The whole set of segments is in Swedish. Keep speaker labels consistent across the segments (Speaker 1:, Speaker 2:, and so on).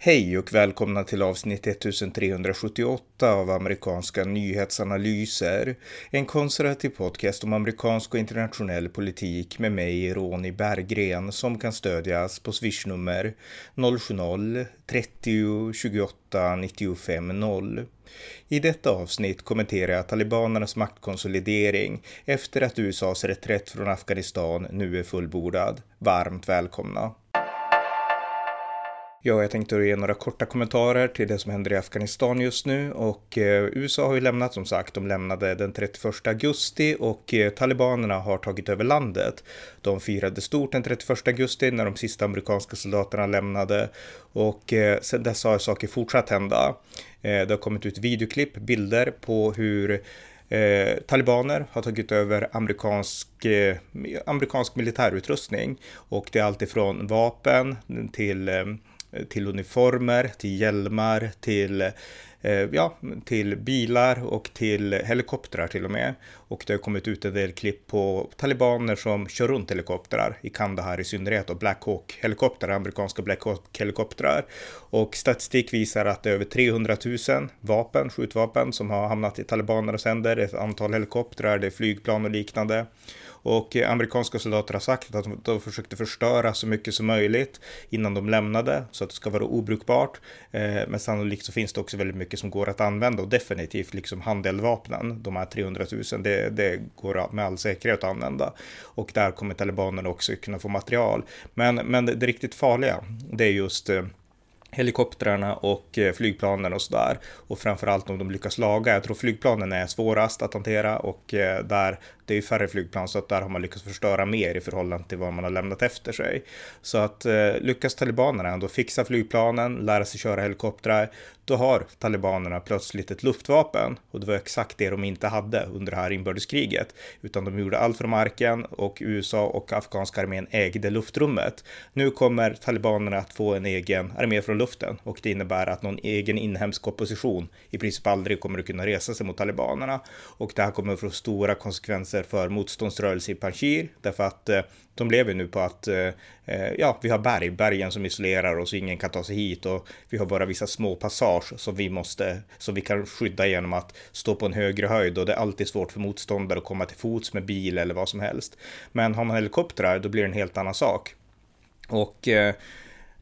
Speaker 1: Hej och välkomna till avsnitt 1378 av amerikanska nyhetsanalyser. En konservativ podcast om amerikansk och internationell politik med mig, Ronny Berggren, som kan stödjas på swishnummer 070-30 28 95 0. I detta avsnitt kommenterar jag talibanernas maktkonsolidering efter att USAs reträtt från Afghanistan nu är fullbordad. Varmt välkomna! Ja, jag tänkte ge några korta kommentarer till det som händer i Afghanistan just nu och eh, USA har ju lämnat som sagt. De lämnade den 31 augusti och eh, talibanerna har tagit över landet. De firade stort den 31 augusti när de sista amerikanska soldaterna lämnade och eh, sedan dess har saker fortsatt hända. Eh, det har kommit ut videoklipp, bilder på hur Eh, talibaner har tagit över amerikansk, eh, amerikansk militärutrustning och det är alltifrån vapen till eh, till uniformer, till hjälmar, till, Eh, ja, till bilar och till helikoptrar till och med. Och det har kommit ut en del klipp på talibaner som kör runt helikoptrar i Kandahar i synnerhet och Black Hawk helikoptrar, amerikanska Black Hawk helikoptrar. Och statistik visar att det är över 300 000 vapen, skjutvapen som har hamnat i talibanernas händer, ett antal helikoptrar, det är flygplan och liknande. Och eh, amerikanska soldater har sagt att de försökte förstöra så mycket som möjligt innan de lämnade så att det ska vara obrukbart. Eh, men sannolikt så finns det också väldigt mycket som går att använda och definitivt liksom handeldvapnen, de här 300 000, det, det går med all säkerhet att använda. Och där kommer talibanerna också kunna få material. Men, men det, det riktigt farliga, det är just eh, helikoptrarna och eh, flygplanen och sådär. Och framförallt om de lyckas laga. Jag tror flygplanen är svårast att hantera och eh, där det är ju färre flygplan så att där har man lyckats förstöra mer i förhållande till vad man har lämnat efter sig. Så att eh, lyckas talibanerna ändå fixa flygplanen, lära sig köra helikoptrar, då har talibanerna plötsligt ett luftvapen och det var exakt det de inte hade under det här inbördeskriget, utan de gjorde allt från marken och USA och afghanska armén ägde luftrummet. Nu kommer talibanerna att få en egen armé från luften och det innebär att någon egen inhemsk opposition i princip aldrig kommer att kunna resa sig mot talibanerna och det här kommer att få stora konsekvenser för motståndsrörelsen i Panjshir därför att eh, de lever nu på att eh, eh, ja, vi har berg, bergen som isolerar oss, ingen kan ta sig hit och vi har bara vissa små passage som vi måste, som vi kan skydda genom att stå på en högre höjd och det är alltid svårt för motståndare att komma till fots med bil eller vad som helst. Men har man helikoptrar, då blir det en helt annan sak. Och eh,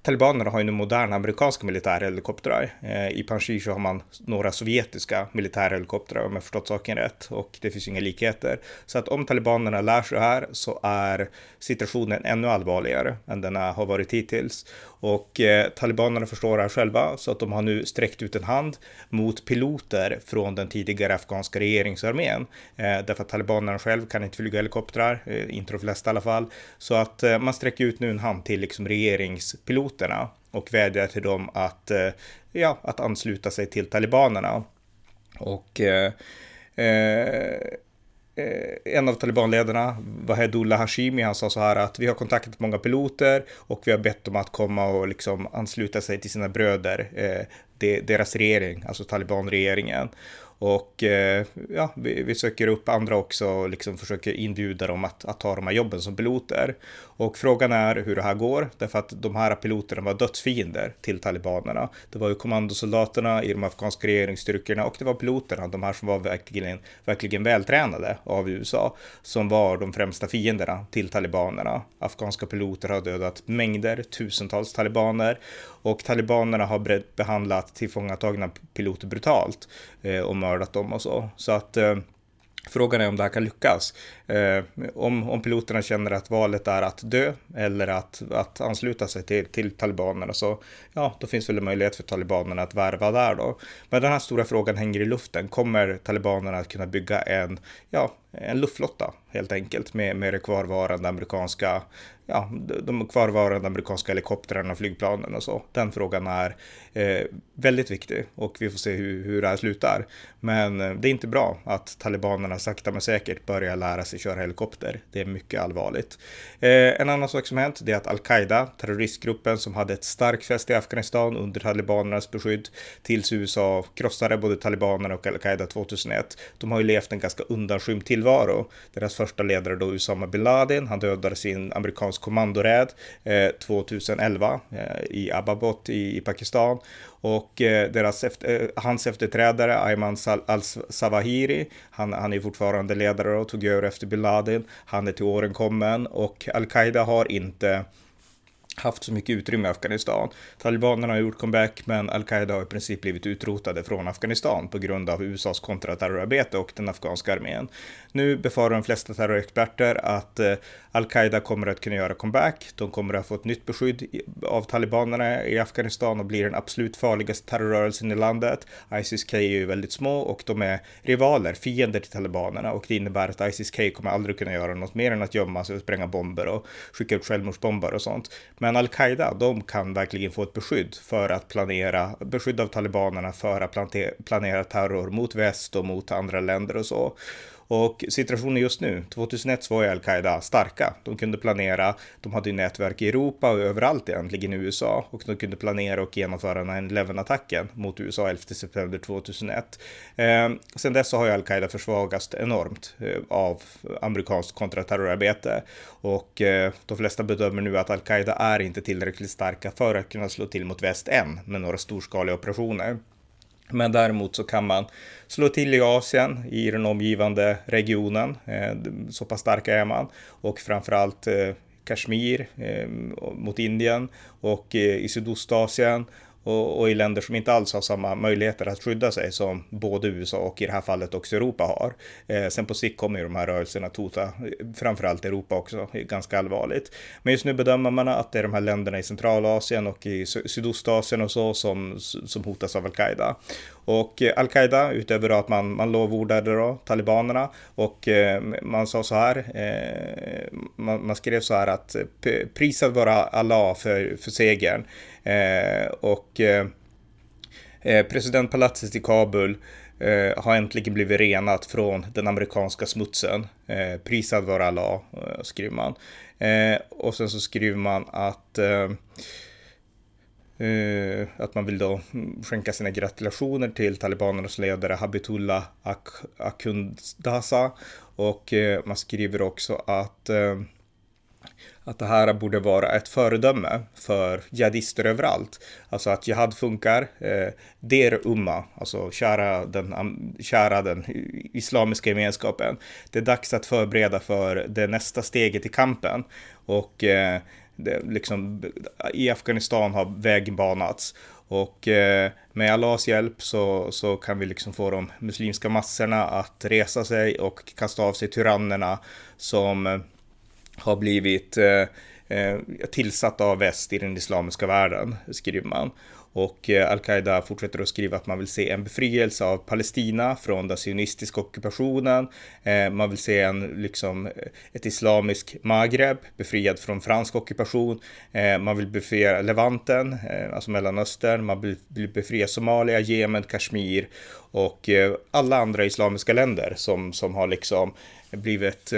Speaker 1: Talibanerna har ju nu moderna amerikanska militärhelikoptrar. Eh, I Panjshir så har man några sovjetiska militärhelikoptrar om jag förstått saken rätt och det finns inga likheter. Så att om talibanerna lär sig här så är situationen ännu allvarligare än den har varit hittills. Och eh, talibanerna förstår det här själva så att de har nu sträckt ut en hand mot piloter från den tidigare afghanska regeringsarmén. Eh, därför att talibanerna själv kan inte flyga helikoptrar, eh, inte de flesta i alla fall. Så att eh, man sträcker ut nu en hand till liksom regeringspiloterna och vädjar till dem att, eh, ja, att ansluta sig till talibanerna. Och eh, Eh, Eh, en av talibanledarna, Wahedullah Hashimi, han sa så här att vi har kontaktat många piloter och vi har bett dem att komma och liksom ansluta sig till sina bröder, eh, deras regering, alltså talibanregeringen. Och eh, ja, vi, vi, söker upp andra också och liksom försöker inbjuda dem att, att ta de här jobben som piloter. Och frågan är hur det här går, därför att de här piloterna var dödsfiender till talibanerna. Det var ju kommandosoldaterna i de afghanska regeringsstyrkorna och det var piloterna, de här som var verkligen, verkligen vältränade av USA, som var de främsta fienderna till talibanerna. Afghanska piloter har dödat mängder, tusentals talibaner och talibanerna har behandlat tillfångatagna piloter brutalt eh, mördat dem och så. Så att eh, Frågan är om det här kan lyckas. Eh, om, om piloterna känner att valet är att dö eller att, att ansluta sig till, till talibanerna så ja, då finns väl en möjlighet för talibanerna att värva där då. Men den här stora frågan hänger i luften. Kommer talibanerna att kunna bygga en, ja, en luftflotta helt enkelt med, med det kvarvarande amerikanska ja, de kvarvarande amerikanska helikoptrarna och flygplanen och så. Den frågan är eh, väldigt viktig och vi får se hur, hur det här slutar. Men eh, det är inte bra att talibanerna sakta men säkert börjar lära sig köra helikopter. Det är mycket allvarligt. Eh, en annan sak som hänt det är att al-Qaida, terroristgruppen som hade ett starkt fäste i Afghanistan under talibanernas beskydd tills USA krossade både talibanerna och al-Qaida 2001. De har ju levt en ganska undanskymd tillvaro tillvaro. Deras första ledare då Usama bin Laden, han dödade sin amerikansk kommandoräd eh, 2011 eh, i Ababot i, Pakistan och eh, deras efter, hans efterträdare Ayman al-Zawahiri, han, han är fortfarande ledare och tog över efter bin Laden. Han är till åren kommen och al-Qaida har inte haft så mycket utrymme i Afghanistan. Talibanerna har gjort comeback, men al-Qaida har i princip blivit utrotade från Afghanistan på grund av USAs kontraterrorarbete och den afghanska armén. Nu befarar de flesta terrorexperter att eh, al-Qaida kommer att kunna göra comeback. De kommer att få ett nytt beskydd av talibanerna i Afghanistan och blir den absolut farligaste terrorrörelsen i landet. ISIS-K är ju väldigt små och de är rivaler, fiender till talibanerna och det innebär att ISIS-K kommer aldrig kunna göra något mer än att gömma sig och spränga bomber och skicka ut självmordsbombar och sånt. Men men al-Qaida, de kan verkligen få ett beskydd för att planera, beskydd av talibanerna för att planera terror mot väst och mot andra länder och så. Och situationen just nu, 2001 var ju al-Qaida starka. De kunde planera, de hade ju nätverk i Europa och överallt egentligen i USA och de kunde planera och genomföra 9-11-attacken mot USA 11 september 2001. Eh, sen dess har ju al-Qaida försvagats enormt eh, av amerikanskt kontraterrorarbete och eh, de flesta bedömer nu att al-Qaida är inte tillräckligt starka för att kunna slå till mot väst än med några storskaliga operationer. Men däremot så kan man slå till i Asien, i den omgivande regionen. Eh, så pass starka är man. Och framförallt eh, Kashmir eh, mot Indien och i Sydostasien och, och, i länder som inte alls har samma möjligheter att skydda sig som både USA och i det här fallet också Europa har. Eh, sen på sikt kommer ju de här rörelserna att hota framförallt Europa också, ganska allvarligt. Men just nu bedömer man att det är de här länderna i Centralasien och i Sydostasien och så som, som hotas av al-Qaida. Och eh, al-Qaida, utöver att man, man lovordade då talibanerna och eh, man sa så här, eh, man, man, skrev så här att eh, prisad vara Allah för, för segern. Eh, och eh, eh, presidentpalatset i Kabul eh, har äntligen blivit renat från den amerikanska smutsen. Eh, prisad vara Allah, eh, skriver man. Eh, och sen så skriver man att Uh, att man vill då skänka sina gratulationer till talibanernas ledare Habitullah Ak Akundasa och uh, man skriver också att uh, att det här borde vara ett föredöme för jihadister överallt. Alltså att jihad funkar. Eh, der umma, alltså kära den, kära den islamiska gemenskapen. Det är dags att förbereda för det nästa steget i kampen. Och det, liksom, i Afghanistan har vägen banats. Och eh, med Allahs hjälp så, så kan vi liksom få de muslimska massorna att resa sig och kasta av sig tyrannerna som eh, har blivit eh, eh tillsatt av väst i den islamiska världen, skriver man. Och eh, al-Qaida fortsätter att skriva att man vill se en befrielse av Palestina från den sionistiska ockupationen. Eh, man vill se en, liksom, ett islamisk Maghreb befriad från fransk ockupation. Eh, man vill befria Levanten, alltså Mellanöstern. Man vill, befria Somalia, Jemen, Kashmir och alla andra islamiska länder som, som har liksom blivit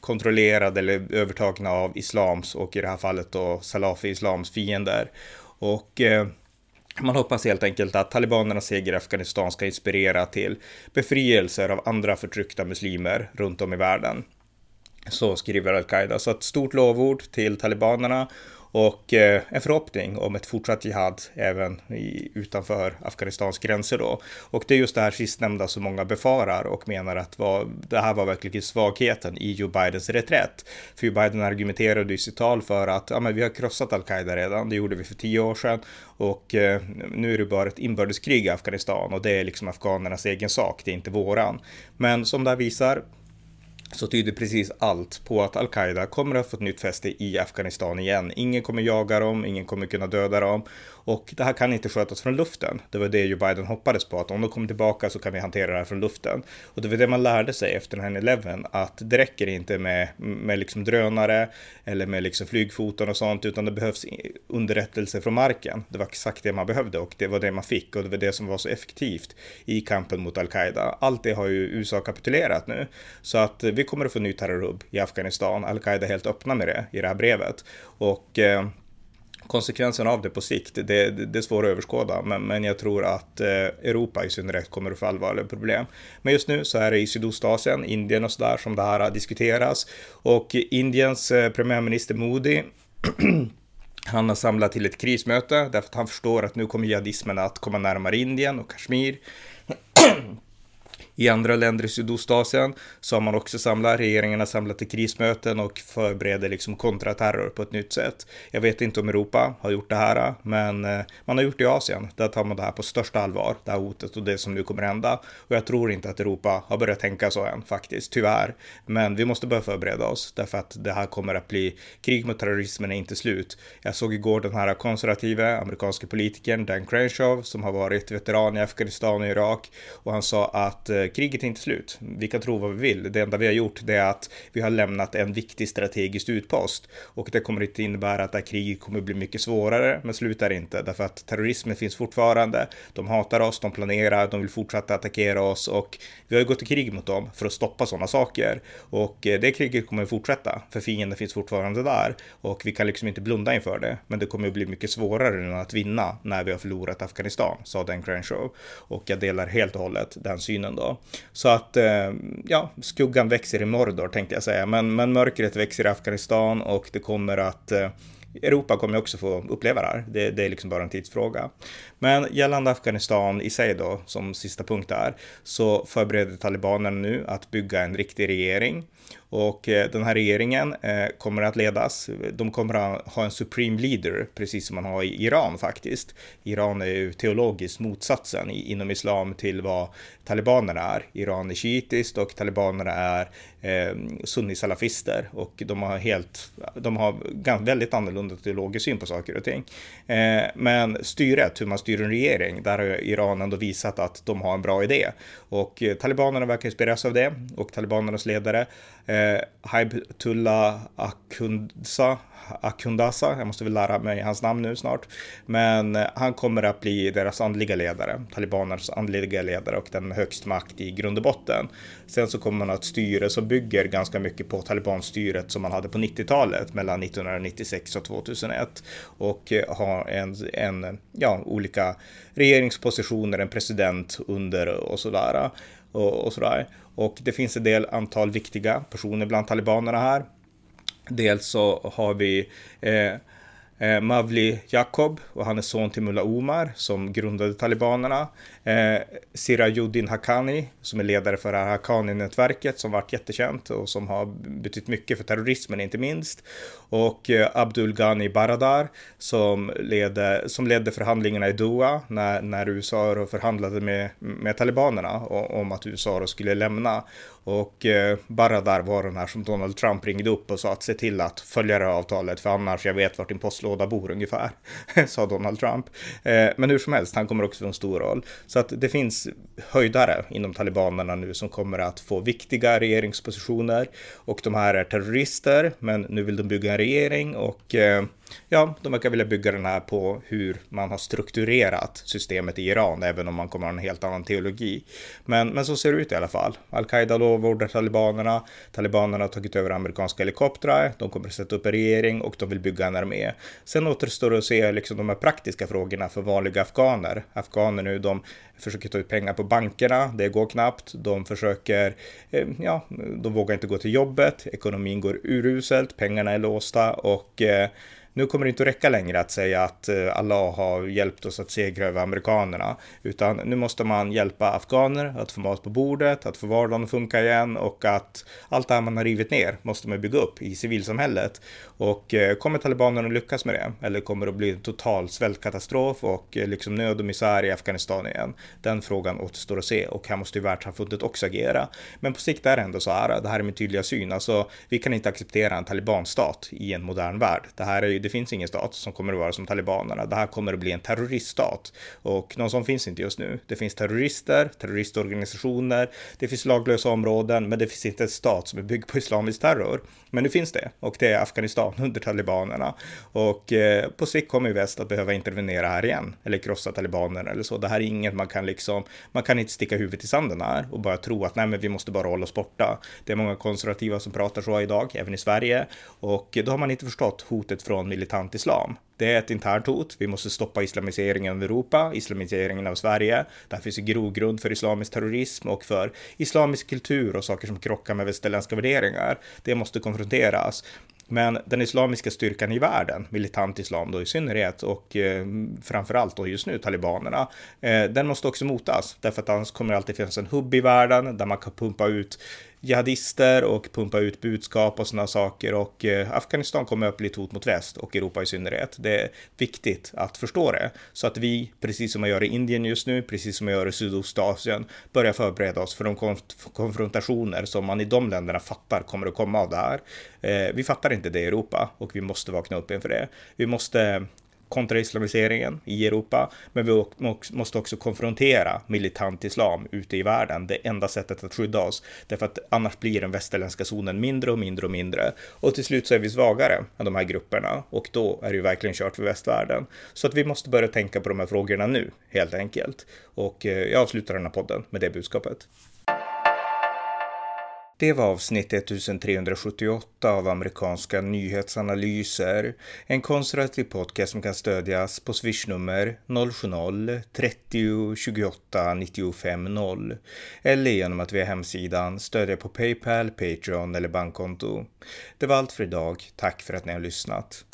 Speaker 1: kontrollerade eller övertagna av islams och i det här fallet då Salafi-islams fiender. Och man hoppas helt enkelt att talibanernas seger i Afghanistan ska inspirera till befrielser av andra förtryckta muslimer runt om i världen. Så skriver al-Qaida. Så ett stort lovord till talibanerna och eh, en förhoppning om ett fortsatt jihad även i, utanför Afghanistans gränser då. Och det är just det här sistnämnda som många befarar och menar att var, det här var verkligen svagheten i Joe Bidens reträtt. För Joe Biden argumenterade i sitt tal för att ja, men vi har krossat al-Qaida redan, det gjorde vi för tio år sedan och eh, nu är det bara ett inbördeskrig i Afghanistan och det är liksom afghanernas egen sak, det är inte våran. Men som det här visar, så tyder precis allt på att al-Qaida kommer att få ett nytt fäste i Afghanistan igen. Ingen kommer jaga dem, ingen kommer kunna döda dem och det här kan inte skötas från luften. Det var det ju Biden hoppades på, att om de kommer tillbaka så kan vi hantera det här från luften. Och det var det man lärde sig efter 9-11, att det räcker inte med, med liksom drönare eller med liksom flygfoton och sånt, utan det behövs underrättelse från marken. Det var exakt det man behövde och det var det man fick och det var det som var så effektivt i kampen mot al-Qaida. Allt det har ju USA kapitulerat nu, så att eh, vi kommer att få ny terrorhubb i Afghanistan. Al-Qaida är helt öppna med det i det här brevet och eh, konsekvenserna av det på sikt, det, det, är svårt att överskåda, men, men jag tror att eh, Europa i synnerhet kommer att få allvarliga problem. Men just nu så är det i Sydostasien, Indien och sådär som det här diskuteras. Och Indiens eh, premiärminister Modi Han har samlat till ett krismöte därför att han förstår att nu kommer jihadismen att komma närmare Indien och Kashmir. I andra länder i Sydostasien så har man också samlat, regeringarna samlat till krismöten och förbereder liksom kontraterror på ett nytt sätt. Jag vet inte om Europa har gjort det här, men eh, man har gjort det i Asien. Där tar man det här på största allvar, det här hotet och det som nu kommer hända. Och jag tror inte att Europa har börjat tänka så än faktiskt, tyvärr. Men vi måste börja förbereda oss därför att det här kommer att bli krig mot terrorismen är inte slut. Jag såg igår den här konservativa amerikanska politikern Dan Crenshaw som har varit veteran i Afghanistan och Irak och han sa att eh, kriget är inte slut. Vi kan tro vad vi vill. Det enda vi har gjort det är att vi har lämnat en viktig strategisk utpost och det kommer inte innebära att det här kriget kommer bli mycket svårare, men slutar inte därför att terrorismen finns fortfarande. De hatar oss, de planerar, de vill fortsätta attackera oss och vi har ju gått i krig mot dem för att stoppa sådana saker och eh, det kriget kommer fortsätta för fienden finns fortfarande där och vi kan liksom inte blunda inför det. Men det kommer att bli mycket svårare än att vinna när vi har förlorat Afghanistan, sa Dan Crenshaw och jag delar helt och hållet den synen då. Så att, eh, ja, skuggan växer i Mordor tänkte jag säga, men, men mörkret växer i Afghanistan och det kommer att eh, Europa kommer också få uppleva det här. Det, det, är liksom bara en tidsfråga. Men gällande Afghanistan i sig då, som sista punkt där, så förbereder talibanerna nu att bygga en riktig regering. Och eh, den här regeringen eh, kommer att ledas. De kommer att ha en supreme leader, precis som man har i Iran faktiskt. Iran är ju teologiskt motsatsen inom islam till vad talibanerna är. Iran är shiitiskt och talibanerna är eh, sunni-salafister och de har helt, de har väldigt annorlunda teologisk syn på saker och ting. Eh, men styret, hur man styr en regering, där har Iran ändå visat att de har en bra idé och eh, talibanerna verkar inspireras av det och talibanernas ledare eh, Eh, Haibtullah Akundsa, Akundasa, jag måste väl lära mig hans namn nu snart, men eh, han kommer att bli deras andliga ledare, talibanernas andliga ledare och den högst makt i grund och botten. Sen så kommer man att styre som bygger ganska mycket på talibanstyret som man hade på 90-talet mellan 1996 och 2001 och eh, ha en, en ja, olika regeringspositioner, en president under och sådär och, och sådär. Och det finns en del antal viktiga personer bland talibanerna här. Dels så har vi eh, eh, Mavli Jakob och han är son till Mullah Omar som grundade talibanerna. Eh, Sirajuddin Haqqani som är ledare för Haqqani-nätverket som varit jättekänt och som har betytt mycket för terrorismen inte minst. Och eh, Abdul Ghani Baradar som ledde, som ledde förhandlingarna i Doha när, när USA förhandlade med, med talibanerna om att USA skulle lämna. Och eh, Baradar var den här som Donald Trump ringde upp och sa att se till att följa det här avtalet för annars jag vet vart din postlåda bor ungefär, sa Donald Trump. Eh, men hur som helst, han kommer också få en stor roll. Så att det finns höjdare inom talibanerna nu som kommer att få viktiga regeringspositioner och de här är terrorister, men nu vill de bygga en regering och eh, ja, de verkar vilja bygga den här på hur man har strukturerat systemet i Iran, även om man kommer ha en helt annan teologi. Men, men så ser det ut i alla fall. Al-Qaida lovordar talibanerna, talibanerna har tagit över amerikanska helikoptrar, de kommer att sätta upp en regering och de vill bygga en armé. Sen återstår det att se liksom de här praktiska frågorna för vanliga afghaner. Afghaner nu, de försöker ta ut pengar på bankerna, det går knappt. De försöker, eh, ja, de vågar inte gå till jobbet, ekonomin går uruselt, pengarna är låsta och eh, nu kommer det inte att räcka längre att säga att eh, Allah har hjälpt oss att segra över amerikanerna, utan nu måste man hjälpa afghaner att få mat på bordet, att få vardagen att funka igen och att allt det här man har rivit ner måste man bygga upp i civilsamhället. Och eh, kommer talibanerna att lyckas med det? Eller kommer det att bli en total svältkatastrof och eh, liksom nöd och misär i Afghanistan igen? Den frågan återstår att se och här måste ju världssamfundet också agera. Men på sikt är det ändå så här, det här är min tydliga syn, alltså vi kan inte acceptera en talibanstat i en modern värld. Det här är ju det finns ingen stat som kommer att vara som talibanerna. Det här kommer att bli en terroriststat och någon sån finns inte just nu. Det finns terrorister, terroristorganisationer, det finns laglösa områden, men det finns inte en stat som är byggd på islamisk terror. Men nu finns det och det är Afghanistan under talibanerna och eh, på sikt kommer väst att behöva intervenera här igen eller krossa talibanerna eller så. Det här är inget man kan liksom, man kan inte sticka huvudet i sanden här och bara tro att nej, men vi måste bara hålla oss borta. Det är många konservativa som pratar så idag, även i Sverige och då har man inte förstått hotet från från militant islam. Det är ett internt hot. Vi måste stoppa islamiseringen av Europa, islamiseringen av Sverige. Där finns en grogrund för islamisk terrorism och för islamisk kultur och saker som krockar med västerländska värderingar. Det måste konfronteras. Men den islamiska styrkan i världen, militant islam då i synnerhet och eh, framförallt då just nu talibanerna, eh, den måste också motas därför att annars kommer det alltid finnas en hubb i världen där man kan pumpa ut jihadister och pumpa ut budskap och sådana saker och eh, Afghanistan kommer att bli ett hot mot väst och Europa i synnerhet. Det är viktigt att förstå det så att vi, precis som man gör i Indien just nu, precis som man gör i Sydostasien, börjar förbereda oss för de konf konfrontationer som man i de länderna fattar kommer att komma av det här. Eh, vi fattar inte det i Europa och vi måste vakna upp inför det. Vi måste kontraislamiseringen i Europa, men vi måste också konfrontera militant islam ute i världen. Det enda sättet att skydda oss, därför att annars blir den västerländska zonen mindre och mindre och mindre och till slut så är vi svagare än de här grupperna och då är det ju verkligen kört för västvärlden. Så att vi måste börja tänka på de här frågorna nu, helt enkelt. Och eh, jag avslutar den här podden med det budskapet. Det var avsnitt 1378 av amerikanska nyhetsanalyser, en konservativ podcast som kan stödjas på swishnummer 070-30 28 95 0 eller genom att via hemsidan stödja på Paypal, Patreon eller bankkonto. Det var allt för idag. Tack för att ni har lyssnat.